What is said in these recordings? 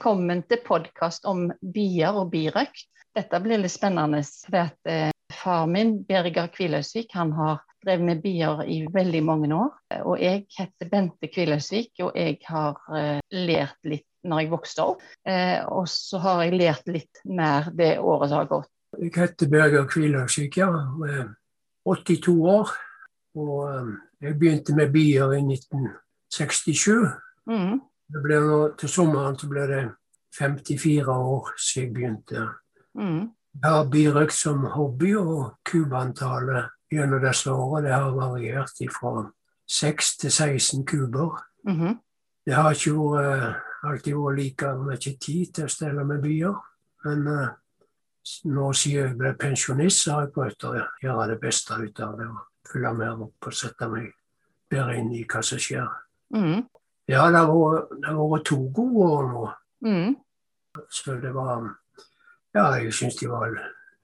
Velkommen til podkast om bier og birøkt. Dette blir litt spennende. For eh, far min, Berger Kviløysvik, han har drevet med bier i veldig mange år. Og jeg heter Bente Kviløysvik, og jeg har eh, lært litt når jeg vokste opp. Eh, og så har jeg lært litt mer det året som har gått. Jeg heter Berger Kviløysvik, ja. og er 82 år. Og jeg begynte med bier i 1967. Mm. Nå, til sommeren så ble det 54 år siden jeg begynte. Mm. Jeg har birøkt som hobby, og kubantallet gjennom disse årene det har variert fra 6 til 16 kuber. Mhm. Det har ikke vært, alltid vært like mye tid til å stelle med byer, Men uh, nå siden jeg ble pensjonist, så har jeg prøvd å gjøre det beste ut av det. og Følge mer opp og sette meg bedre inn i hva som skjer. Mm. Ja, det har vært, to gode år nå. Mm. Så det var Ja, jeg syns de var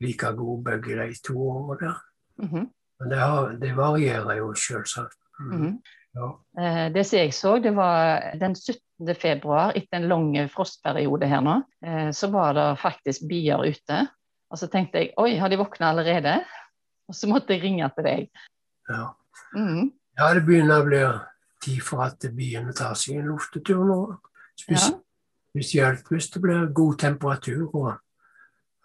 like gode begge de to årene der. -hmm. Men det, har, det varierer jo selvsagt. Mm. Mm. Ja. Eh, Det som jeg så, det var den 17. februar, etter en lang frostperiode her nå, eh, så var det faktisk bier ute. Og så tenkte jeg oi, har de våkna allerede? Og så måtte jeg ringe til deg. Ja. Mhm. ja, det begynner å bli tid for at byene tar seg en luftetur nå. Spesielt Ja. Hvis det blir god temperatur og,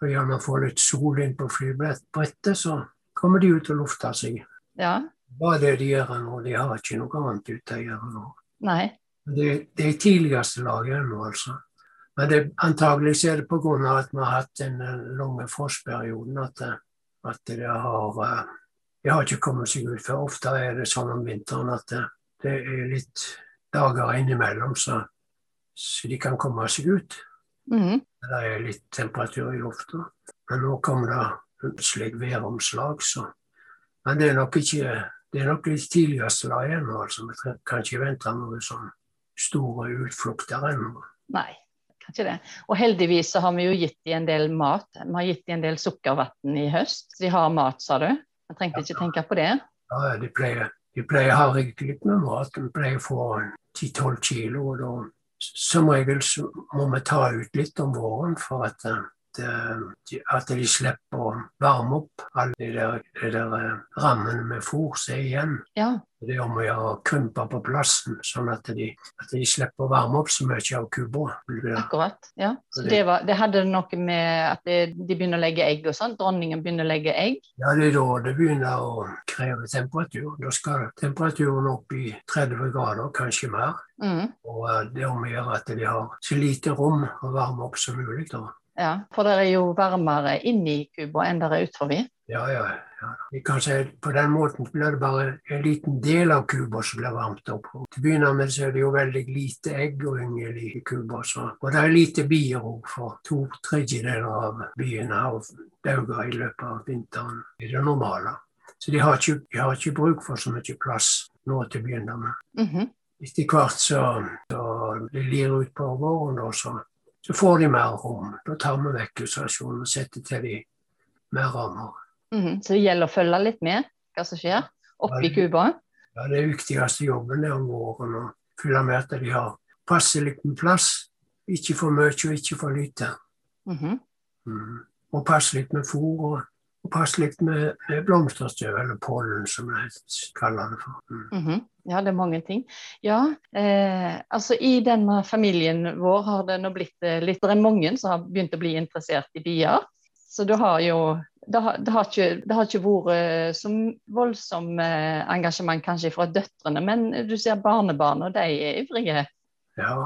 og gjerne får litt sol inn på flybrettet, så kommer de ut og lufter seg. ja. Bare det de gjør nå. De har ikke noe annet ute å gjøre nå. Nei. Det, det er tidligste laget ennå, altså. Men det, antagelig er det pga. at vi har hatt den eh, lange frostperioden at, det- at det har eh, De har ikke kommet seg ut før. Ofte er det sånn om vinteren at det, det er litt dager innimellom så, så de kan komme seg ut. Mhm. Det er litt temperatur i lufta. Men nå kommer det plutselig væromslag, så Men det er nok ikke det er nok litt tidligste lag ennå, altså. Vi kan ikke vente noen sånn store utflukter ennå. Nei. Kanskje det. Og heldigvis så har vi jo gitt dem en del mat. Vi har gitt dem en del sukkervann i høst. De har mat, sa du. Jeg trengte ikke tenke på det. Ja, de pleier, de pleier å ha rikelig med mat. De pleier å få 10-12 kilo. Og da, som regel må vi ta ut litt om våren for at, eh, at de slipper å varme opp alle de der, de der eh, rammene med fôr som er igjen. Ja. Det er om å gjøre å krympe på plassen, sånn at de, at de slipper å varme opp så mye av kubba. Akkurat. ja. Så Det- det, var, det hadde noe med at det, de begynner å legge egg og sånn. Dronningen begynner å legge egg. Ja, det er da det begynner å kreve temperatur. Da skal temperaturen opp i 30 grader, kanskje mer. Mm. Og eh, det er om å gjøre at de har så lite rom å varme opp som mulig. da. Ja, for det er jo varmere inni kuba enn det er utenfor. Ja, ja, ja. Vi kan si På den måten blir det bare en liten del av kuba som blir varmt opp. Og til å begynne med så er det jo veldig lite egg og yngel i kuba. Så. Og det er lite bier òg, for to tredjedeler av biene har dauer i løpet av vinteren i det normale. Så de har, ikke, de har ikke bruk for så mye plass nå til å begynne med. Mhm. Etter hvert så, så det lir ut på våren, da, så, så får de mer rom. Da tar vi vekk isolasjonen og setter til de mer rammer. Mhm. Så det gjelder å følge litt med hva som skjer oppi kuba. Ja, Det viktigste jobben er om våren å følge med at de har passelig med plass. Ikke for mye og ikke for lite. Mhm. Mm. Og passe litt med fôr og, og passe litt med, med blomsterstøv, eller pollen, som jeg kaller det for. Mm. Mhm. Ja, det er mange ting. Ja, eh, altså i denne familien vår har det nå blitt eh, litt Det er mange som har begynt å bli interessert i bier. Så det har jo det har, det har, ikke, det har ikke vært eh, så voldsom eh, engasjement kanskje fra døtrene, men du ser barnebarn, og de er ivrige. Ja.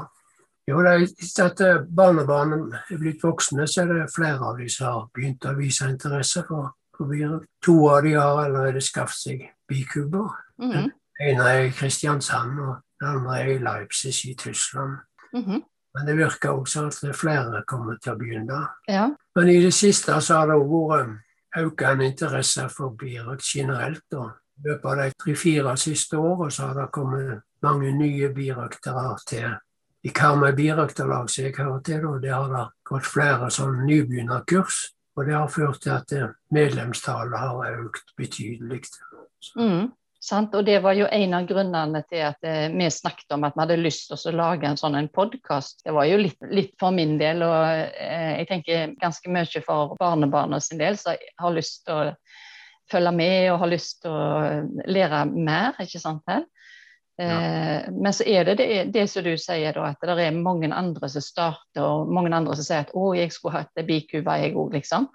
Jo, er etter at eh, barnebarna er blitt voksne, så er det flere av de som har begynt å vise interesse for, for bier. To av de har allerede skaffet seg bikuber. Den ene er i Kristiansand, og den andre er i Leipzig i Tyskland. Mhm. Men det virker også at det er flere kommer til å begynne. Ja. Men i det siste så har det vært økende interesse for birøkt generelt. Og I løpet av de tre-fire siste årene så har det kommet mange nye birøktere til. I Karmøy birøkterlag som jeg hører til, og det har da gått flere sånn nybegynnerkurs. Og det har ført til at eh, medlemstallet har økt betydelig. Mm, Sant? Og det var jo en av grunnene til at eh, vi snakket om at vi hadde lyst til å lage en sånn podkast. Det var jo litt, litt, for min del, og eh, jeg tenker ganske mye for barnebarna sin del, så jeg har lyst til å følge med og har lyst til å lære mer, ikke sant? Her? Ja. Eh, men så er det, det det, som du sier, da, at det er mange andre som starter, og mange andre som sier at 'å, jeg skulle hatt bikuba, jeg òg', liksom.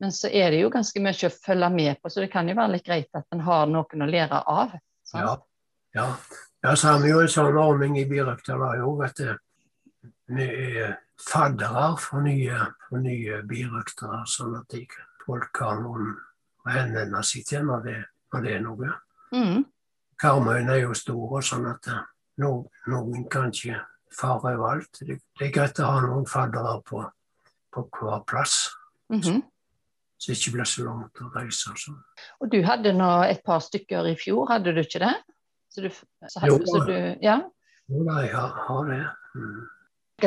Men så er det jo ganske mye å følge med på, så det kan jo være litt greit at en har noen å lære av. Sant? Ja. ja. ja, så har vi jo en sånn ordning i Birøkterlaget òg at vi er faddere for nye, for nye birøktere, sånn at folk har noen å henvende seg til når det, når det er noe. Mm. Karmøyene er jo store, sånn at noen, noen kan ikke fare overalt. Det, det, er greit å ha noen faddere på, på hver plass. Mm -hmm så det ikke blir så langt å reise. Altså. Og du hadde nå et par stykker i fjor, hadde du ikke det? Så du, så hadde, jo, så du, ja? jo da, jeg har, det. Mm.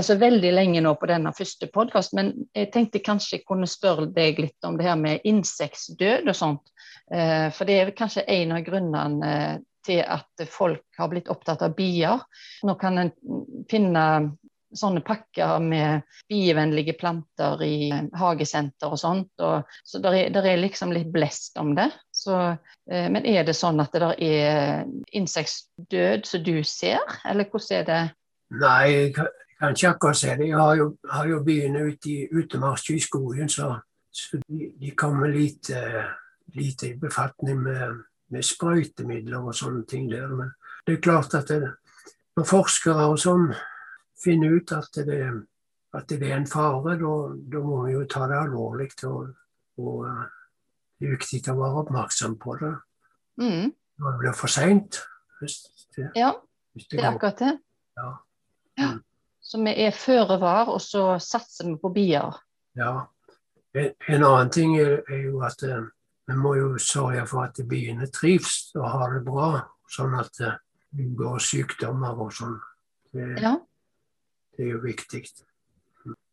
Så veldig lenge nå på denne første podkast, men jeg tenkte kanskje jeg kunne spørre deg litt om det her med insektdød og sånt. Eh, for det er kanskje en av grunnene til at folk har blitt opptatt av bier. Nå kan en finne sånne pakker med bievennlige planter i hagesenter og sånt. Og, så det er, er, liksom litt blest om det. Så, eh, men er det sånn at det er insektdød som du ser, eller hvordan er det? Nei, jeg kan ikke akkurat se det. Jeg har jo, har jo biene ute i utemarsj i skogen, så, så de, de, kommer lite, lite i befatning med, med sprøytemidler og sånne ting der. Men det er klart at det, når forskere og sånn finner ut at det, at det er en fare, da må vi jo ta det alvorlig. Og, og, eh, det er viktig å være oppmerksom på det mm. når det blir for seint. Ja, det, er akkurat det. Ja. ja. Mm. Så vi er føre var, og så satser vi på bier. Ja. En, en annen ting er, er jo at uh, vi må jo sørge for at biene trives og har det bra, sånn at det vi unngår sykdommer og sånn. Ja. Det er jo viktig.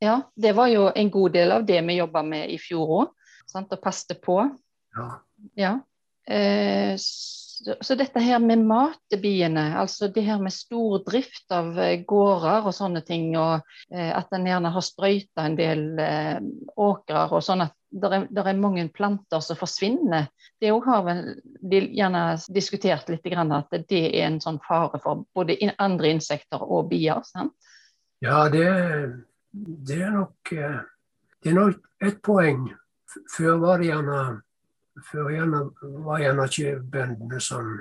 Ja, det var jo en god del av det vi jobba med i fjor òg. Og passe på. Ja. ja. Eh, så, så, dette her med matebiene, altså det her med stor drift av eh, gårder og sånne ting, og eh, at en gjerne har sprøyta en del eh, åkrer og sånn at det er, er, mange planter som forsvinner. Det har vel de gjerne diskutert litt, at det er en sånn fare for både andre insekter og bier. sant? Ja, det, det, er nok eh, Det er nok et poeng. Før var det gjerne før var gjerne ikke bøndene sånn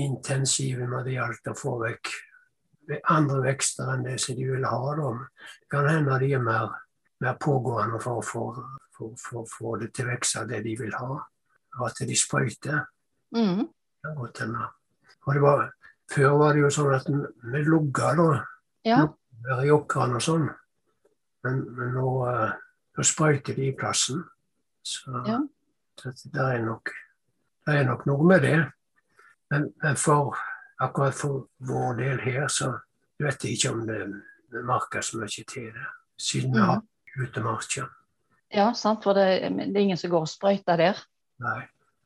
intensive når det gjaldt å få vekk andre vekster enn det som de ville ha. Da. Det kan hende de er mer, mer pågående for å få det til å vokse det de vil ha. At de sprøyter. Mm. Det var, før var det jo sånn at vi lugga, da. Ja i åkrene og sånn. Men, men nå, uh, nå, sprøyter de i plassen. Så, ja. Så det, er nok, det er nok noe med det. Men, men for, akkurat for vår del her, så vet jeg ikke om det, merker så mye til det. Siden vi har utemarka. Ja, sant, for det, det, er ingen som går og sprøyter der. Nei.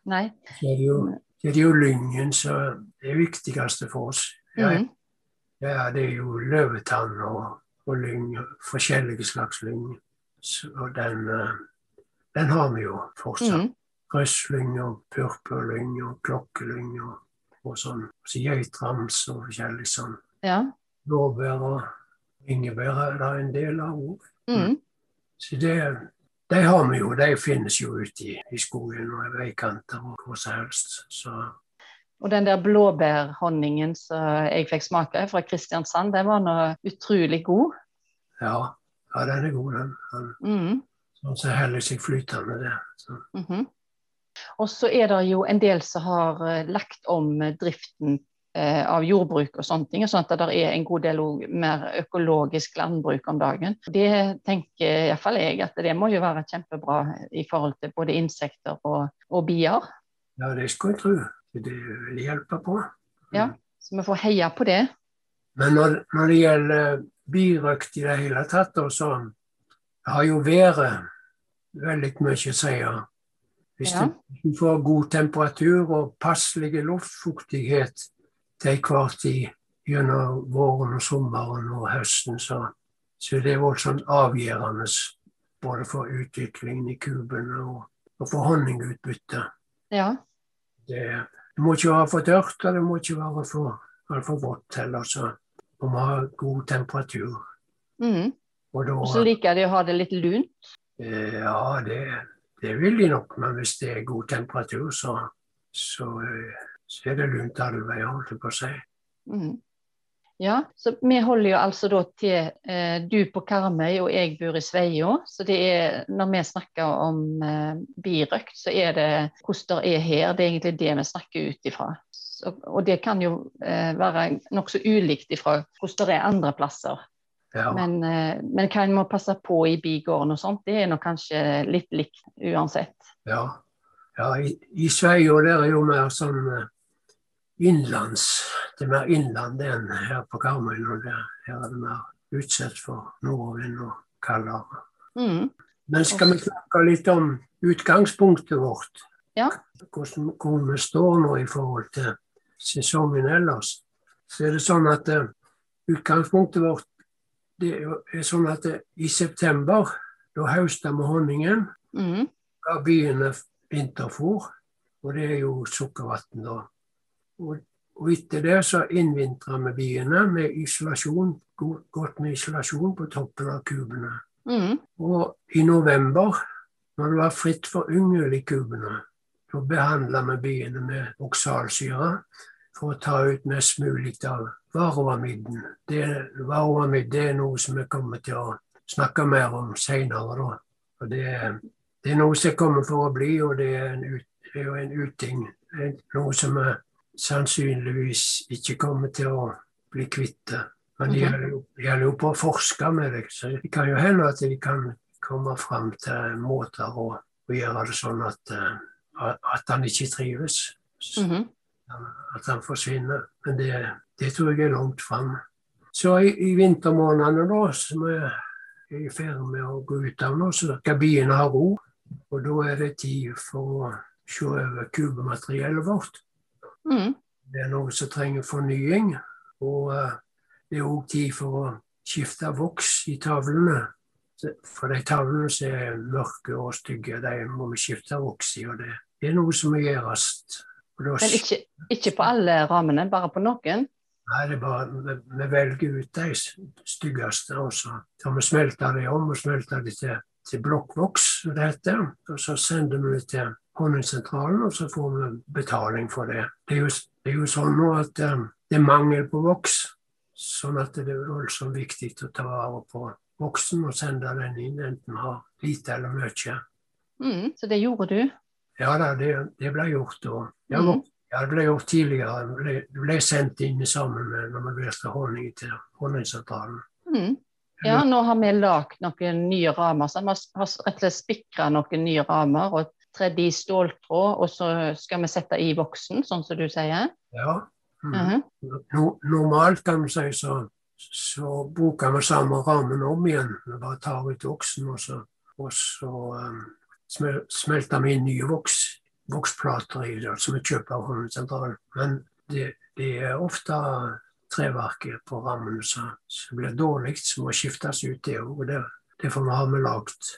Nei. Det er jo, det er jo lyngen som er det viktigste for oss. Jeg, mm. Ja, det er jo løvetann og, og lyng, forskjellige slags lyng. Og den, eh, den, har vi jo fortsatt. Mm. Røslyng og purpurlyng og klokkelyng og, og sånn. Så geitrams og forskjellig sånn. Ja. Blåbær og ingebær er det en del av òg. Mm. Så det, de har vi jo. De finnes jo ute i, i skogen og i veikanter og hvor som helst. Så og den der blåbærhonningen som jeg fikk smake fra Kristiansand, den var nå utrolig god. Ja, ja, den er god, den. den. Mm. Sånn som heller seg flytende, det. Så. Mm -hmm. Og så er det jo en del som har uh, lagt om driften uh, av jordbruk og sånne ting, sånn at det er en god del mer økologisk landbruk om dagen. Det tenker iallfall jeg at det må jo være kjempebra i forhold til både insekter og, og bier. Ja, det skulle jeg tro det vil hjelpe på. Ja, så vi får heie på det. Men når, når det gjelder birøkt i det hele tatt, så har jo været veldig mye å si. Hvis Ja. du får god temperatur og passelig luftfuktighet til enhver tid gjennom våren og sommeren og høsten, så, så er det voldsomt avgjørende både for utviklingen i kubene og, og for honningutbyttet. Ja. Det, det må ikke være for tørt, og det må ikke være for, for vått heller. Så man må ha god temperatur. Mm. Og da, Og så liker de å ha det litt lunt. eh, ja, det, det vil de nok, men hvis det er god temperatur, så, så, eh, så er det lunt alle veier, holdt jeg på å si. Mm. Ja, så vi holder jo altså da til eh, du på Karmøy og jeg bor i Sveio. Så det er, når vi snakker om eh, birøkt, så er det hvordan det er her. Det er egentlig det vi snakker ut ifra. Og det kan jo eh, være nokså ulikt ifra hvordan det er andre plasser. Ja, Men, eh, men hva en må passe på i bigården og sånt, det er nok kanskje litt likt uansett. ja. ja i, i Sveio der er jo mer sånn innlands. Det er mer innland enn her på Karmøy. Her er det mer utsatt for nordvind og kaldere. Mm. Men skal vi snakke litt om utgangspunktet vårt? Ja. Hvordan, hvor vi står nå i forhold til sesongen ellers. Så er det sånn at uh, utgangspunktet vårt det er sånn at det, i september, da høster vi honningen, Mm. Da begynner vinterfôr, og det er jo sukkervann da. Og, og etter det så innvintrer vi biene med isolasjon, go- godt med isolasjon på toppen av kubene. Mm. Og i november, når det var fritt for yngel i kubene, da behandla vi biene med oksalsyre for å ta ut mest mulig av varoamiden. Det, varoamid det er noe som vi kommer til å snakke mer om seinere, det, det er noe som kommer for å bli, og det er, en ut, det er en uting. Noe som vi sannsynligvis ikke kommer til å bli kvitt. Men det gjelder jo, på å forske med det. Så det kan jo hende at de kan komme fram til måter å, å gjøre det sånn at, eh, at- han ikke trives. Mhm. At han forsvinner. Men det, det tror jeg er langt fram. Så i, i vintermånedene, da, som er i ferd med å gå ut av nå, så skal biene ha ro. Og da er det tid for å se over kubemateriellet vårt. Mm. Det er noe som trenger fornying. Og eh, det er òg tid for å skifte voks i tavlene. For de tavlene som er mørke og stygge, de må vi skifte voks i. Og det, det er noe som må gjøres. Men ikke, ikke på alle rammene, bare på noen. nei, det er bare, vi, vi velger ut de styggeste, og så tar vi smelter de om og smelter de til, til blokkvoks, som det heter. Og så sender vi det til Honningsentralen, og så får vi betaling for det. Det er jo, det er jo sånn nå at um, det er mangel på voks, sånn at det er voldsomt viktig å ta vare på voksen og sende den inn, enten har lite eller mye. Mm. Så det gjorde du. Ja da, det, det ble gjort da. Ja, Mm. ja, det ble gjort tidligere. Det ble, det ble sendt inn sammen med når vi leverte honning til Honningsentralen. Mm. Ja, nå har vi lagd noen nye rammer. Så vi har rett og slett spikra noen nye rammer og tredd i ståltråd, og så skal vi sette i voksen, sånn som du sier. Ja. Mm. Mhm. No, normalt kan vi si så, så bruker vi samme rammen om igjen. Vi bare tar ut voksen, og så, og så um, smel, smelter vi inn nye voks, voksplater i det, som vi kjøper av Honningsentralen. Men det, det er ofte treverket på rammen som, blir dårlig, som må skiftes ut det òg. Det, derfor har vi lagd,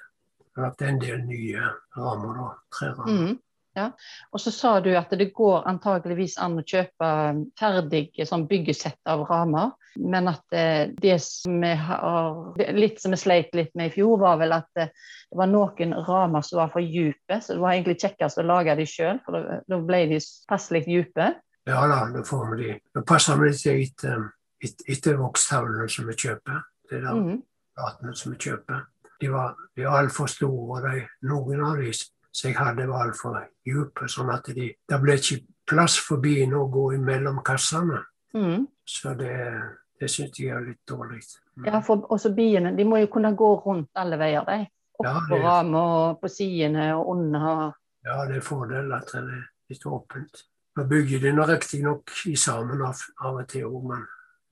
lagd en del nye rammer, da. Trerammer. Mm. Ja. Og så sa du at det går antageligvis an å kjøpe ferdige sånn byggesett av ramer. men at eh, det som vi har Litt som vi sleit litt med i fjor, var vel at eh, det var noen ramer som var for dype, så det var egentlig kjekkest å lage de sjøl, for da- da ble de passelig dype. Ja da, da får vi de. Da passer til etter, vokstavlene som vi kjøper. Det der Mm. platene som vi kjøper. De var, de var altfor store, de. Noen av de som jeg hadde, var altfor dype. Sånn at de, det ble ikke plass for biene å gå imellom kassene. Mm. Så det, det syns jeg er litt dårlig. Mm. Ja, for også biene de må jo kunne gå rundt alle veier, de. Opp Ja, på det- og på sidene og under. Ja, det er fordel at det er litt åpent. Nå bygger de nå riktignok i sammen av, av og til òg, men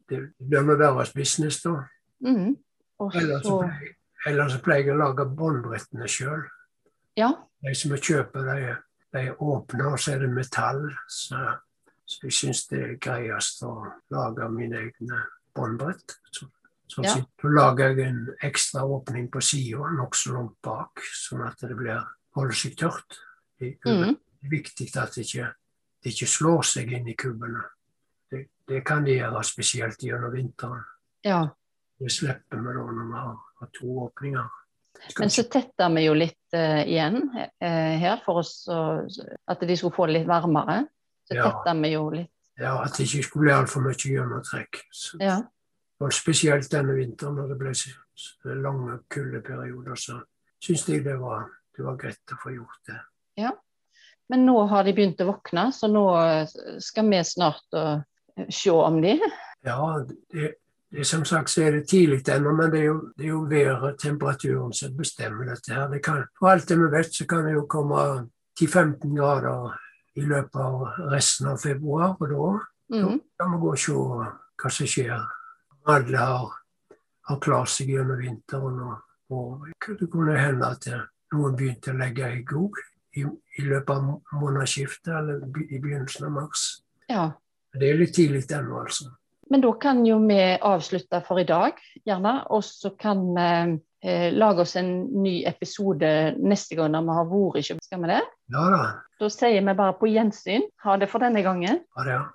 det blir nå deres business, da. Mm. Ellers så pleier, ellers så pleier jeg å lage båndbrettene sjøl. Ja. De som vi kjøper, de, de er åpne, og så er det metall. Så, så jeg syns det er greiest å lage mine egne båndbrett. Så, så, Ja. så lager jeg en ekstra åpning på sida, nokså langt bak, sånn at det blir, holder seg tørt. i. Mm. Det er viktig at det ikke, det ikke slår seg inn i kubbene. Det, det kan de gjøre spesielt gjennom vinteren. ja. Det slipper vi da når vi har, har to åpninger. Men så tetta vi jo litt uh, igjen uh, her for oss uh, at de skulle få det litt varmere. Så Ja. tetta vi jo litt. Ja, At det ikke skulle bli altfor mye gjennomtrekk. Ja. Og spesielt denne vinteren når det ble så så lange kuldeperioder, så syns jeg det var, det var greit å få gjort det. Ja. Men nå har de begynt å våkne, så nå eh, skal vi snart se om de. Ja, det, det som sagt så er det tidlig ennå, men det er jo, det er jo været, temperaturen, som bestemmer dette her. Det kan, for alt det vi vet, så kan det jo komme 10-15 grader i løpet av resten av februar, og da Mm. kan vi gå og se hva som skjer. Alle har, har klart seg gjennom vinteren, og, og det kunne hende at noen begynte å legge egg òg i, i løpet av månedsskiftet, eller i begynnelsen av mars. Ja. Det er litt tidlig ennå, altså. Men da kan jo vi avslutte for i dag, gjerne. Og så kan vi eh, lage oss en ny episode neste gang når vi har vært i København. Skal vi det? Ja da. Da sier vi bare på gjensyn. Ha det for denne gangen. Ha det. ja.